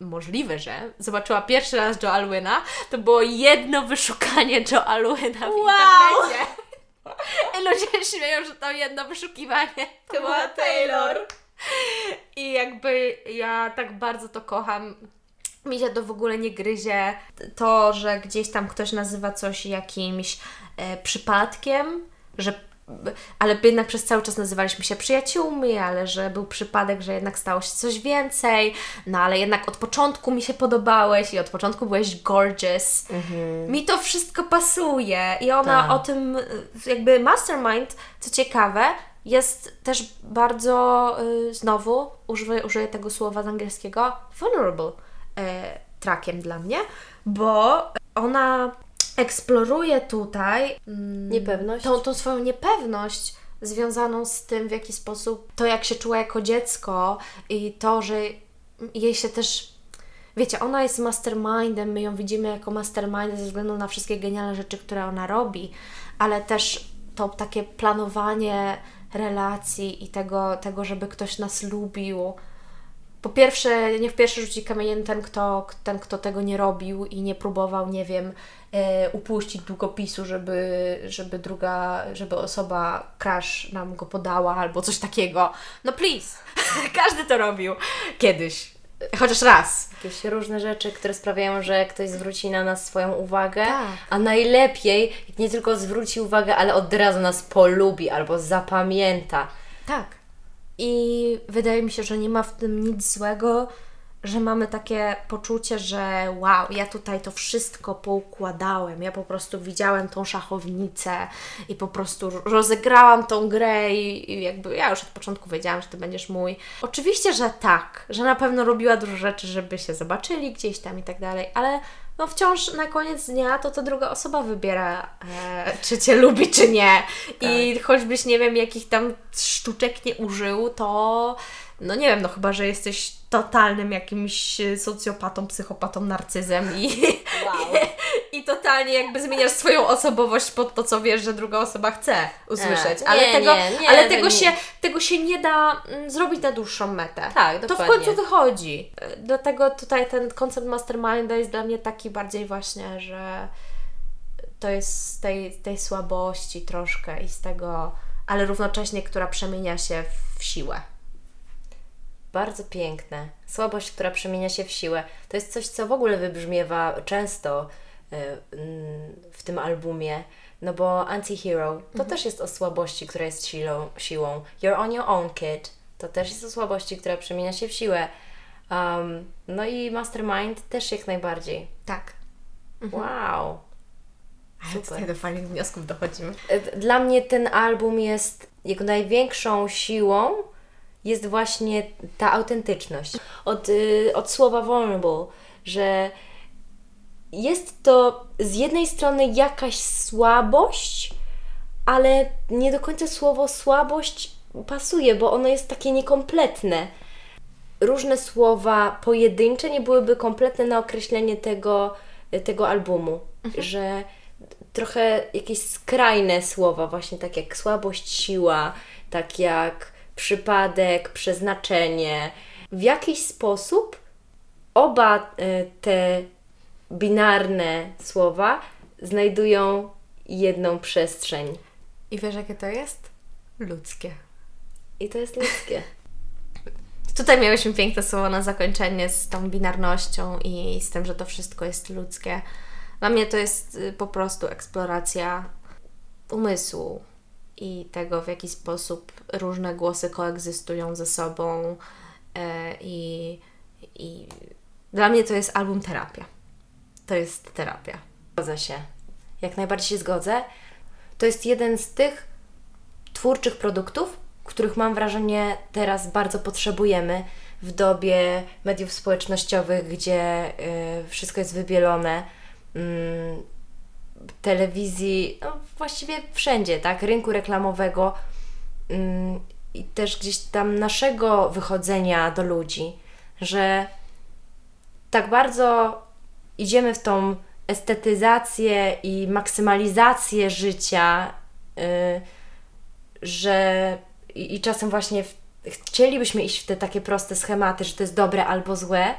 możliwe, że zobaczyła pierwszy raz Joe Alwyna, to było jedno wyszukanie Joe Alwyna w internecie. I ludzie śmieją, że to jedno wyszukiwanie to była Taylor. I jakby ja tak bardzo to kocham. Mi się to w ogóle nie gryzie. To, że gdzieś tam ktoś nazywa coś jakimś e, przypadkiem, że ale jednak przez cały czas nazywaliśmy się przyjaciółmi, ale że był przypadek, że jednak stało się coś więcej, no ale jednak od początku mi się podobałeś i od początku byłeś gorgeous. Mi to wszystko pasuje i ona Tak. o tym, y, jakby mastermind, co ciekawe, jest też bardzo, y, znowu użyję, użyję tego słowa z angielskiego, vulnerable y, trackiem dla mnie, bo ona eksploruje tutaj mm, Niepewność. tą, tą swoją niepewność związaną z tym, w jaki sposób to, jak się czuła jako dziecko i to, że jej się też. Wiecie, ona jest mastermindem, my ją widzimy jako mastermind ze względu na wszystkie genialne rzeczy, które ona robi, ale też to takie planowanie relacji i tego, tego żeby ktoś nas lubił. Po pierwsze, nie w pierwszy rzuci kamieniem ten kto, ten, kto tego nie robił i nie próbował, nie wiem, e, upuścić długopisu, żeby, żeby druga, żeby osoba crash nam go podała albo coś takiego. No please, każdy to robił kiedyś, chociaż raz. Jakieś różne rzeczy, które sprawiają, że ktoś zwróci na nas swoją uwagę, Tak. a najlepiej nie tylko zwróci uwagę, ale od razu nas polubi albo zapamięta. Tak. I wydaje mi się, że nie ma w tym nic złego, że mamy takie poczucie, że wow, ja tutaj to wszystko poukładałem, ja po prostu widziałem tą szachownicę i po prostu rozegrałam tą grę i, i jakby ja już od początku wiedziałam, że Ty będziesz mój. Oczywiście, że tak, że na pewno robiła dużo rzeczy, żeby się zobaczyli gdzieś tam i tak dalej, ale no wciąż na koniec dnia to ta druga osoba wybiera, e, czy Cię lubi, czy nie. I choćbyś nie wiem, jakich tam sztuczek nie użył, to no nie wiem, no chyba, że jesteś totalnym jakimś socjopatą, psychopatą, narcyzem i, i totalnie jakby zmieniasz swoją osobowość pod to, co wiesz, że druga osoba chce usłyszeć. A, ale nie, tego, nie, nie, ale tego, się, tego się nie da mm, zrobić na dłuższą metę. Tak, To w dokładnie. końcu wychodzi. Y, Dlatego tutaj ten koncept masterminda jest dla mnie taki bardziej właśnie, że to jest z tej, tej słabości troszkę i z tego, ale równocześnie, która przemienia się w siłę. Bardzo piękne. Słabość, która przemienia się w siłę. To jest coś, co w ogóle wybrzmiewa często y, mm, w tym albumie. No bo Anti-Hero to też jest o słabości, która jest siłą, siłą. You're on your own, kid. To też jest o słabości, która przemienia się w siłę. Um, no i Mastermind też jak najbardziej. Tak. Wow. Ale tutaj do fajnych wniosków dochodzimy. E, Dla mnie ten album jest jego największą siłą jest właśnie ta autentyczność. Od, y, od słowa vulnerable, że jest to z jednej strony jakaś słabość, ale nie do końca słowo słabość pasuje, bo ono jest takie niekompletne. Różne słowa pojedyncze nie byłyby kompletne na określenie tego, tego albumu, że trochę jakieś skrajne słowa, właśnie tak jak słabość, siła, tak jak przypadek, przeznaczenie. W jakiś sposób oba e, te binarne słowa znajdują jedną przestrzeń. I wiesz, jakie to jest? Ludzkie. I to jest ludzkie. Tutaj miałyśmy piękne słowo na zakończenie z tą binarnością i z tym, że to wszystko jest ludzkie. Dla mnie to jest y, po prostu eksploracja umysłu i tego, w jaki sposób różne głosy koegzystują ze sobą. e, I, I dla mnie to jest album terapia. To jest terapia. Zgodzę się. Jak najbardziej się zgodzę. To jest jeden z tych twórczych produktów, których mam wrażenie teraz bardzo potrzebujemy w dobie mediów społecznościowych, gdzie y, wszystko jest wybielone. Mm, telewizji, no właściwie wszędzie, tak? Rynku reklamowego mm, i też gdzieś tam naszego wychodzenia do ludzi, że tak bardzo idziemy w tą estetyzację i maksymalizację życia, y, że i, czasem właśnie chcielibyśmy iść w te takie proste schematy, że to jest dobre albo złe.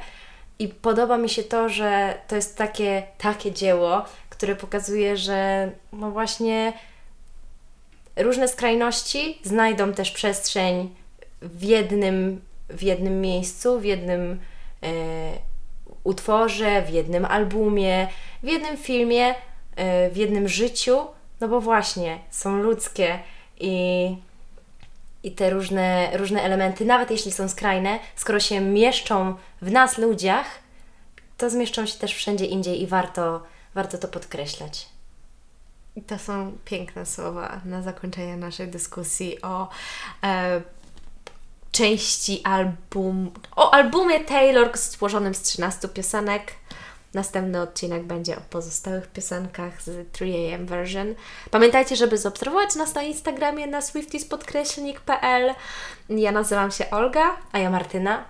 I podoba mi się to, że to jest takie, takie dzieło, które pokazuje, że no właśnie różne skrajności znajdą też przestrzeń w jednym, w jednym miejscu, w jednym e, utworze, w jednym albumie, w jednym filmie, e, w jednym życiu, no bo właśnie są ludzkie i, i te różne, różne elementy, nawet jeśli są skrajne, skoro się mieszczą w nas ludziach, to zmieszczą się też wszędzie indziej i warto, warto to podkreślać. I to są piękne słowa na zakończenie naszej dyskusji o e, części album, o albumie Taylor złożonym z 13 piosenek. Następny odcinek będzie o pozostałych piosenkach z 3am version. Pamiętajcie, żeby zaobserwować nas na Instagramie na swifties.pl. Ja nazywam się Olga. A ja Martyna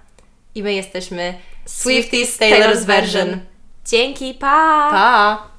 i my jesteśmy Swifties Swifties Taylor's Version. Dzięki, pa! Pa!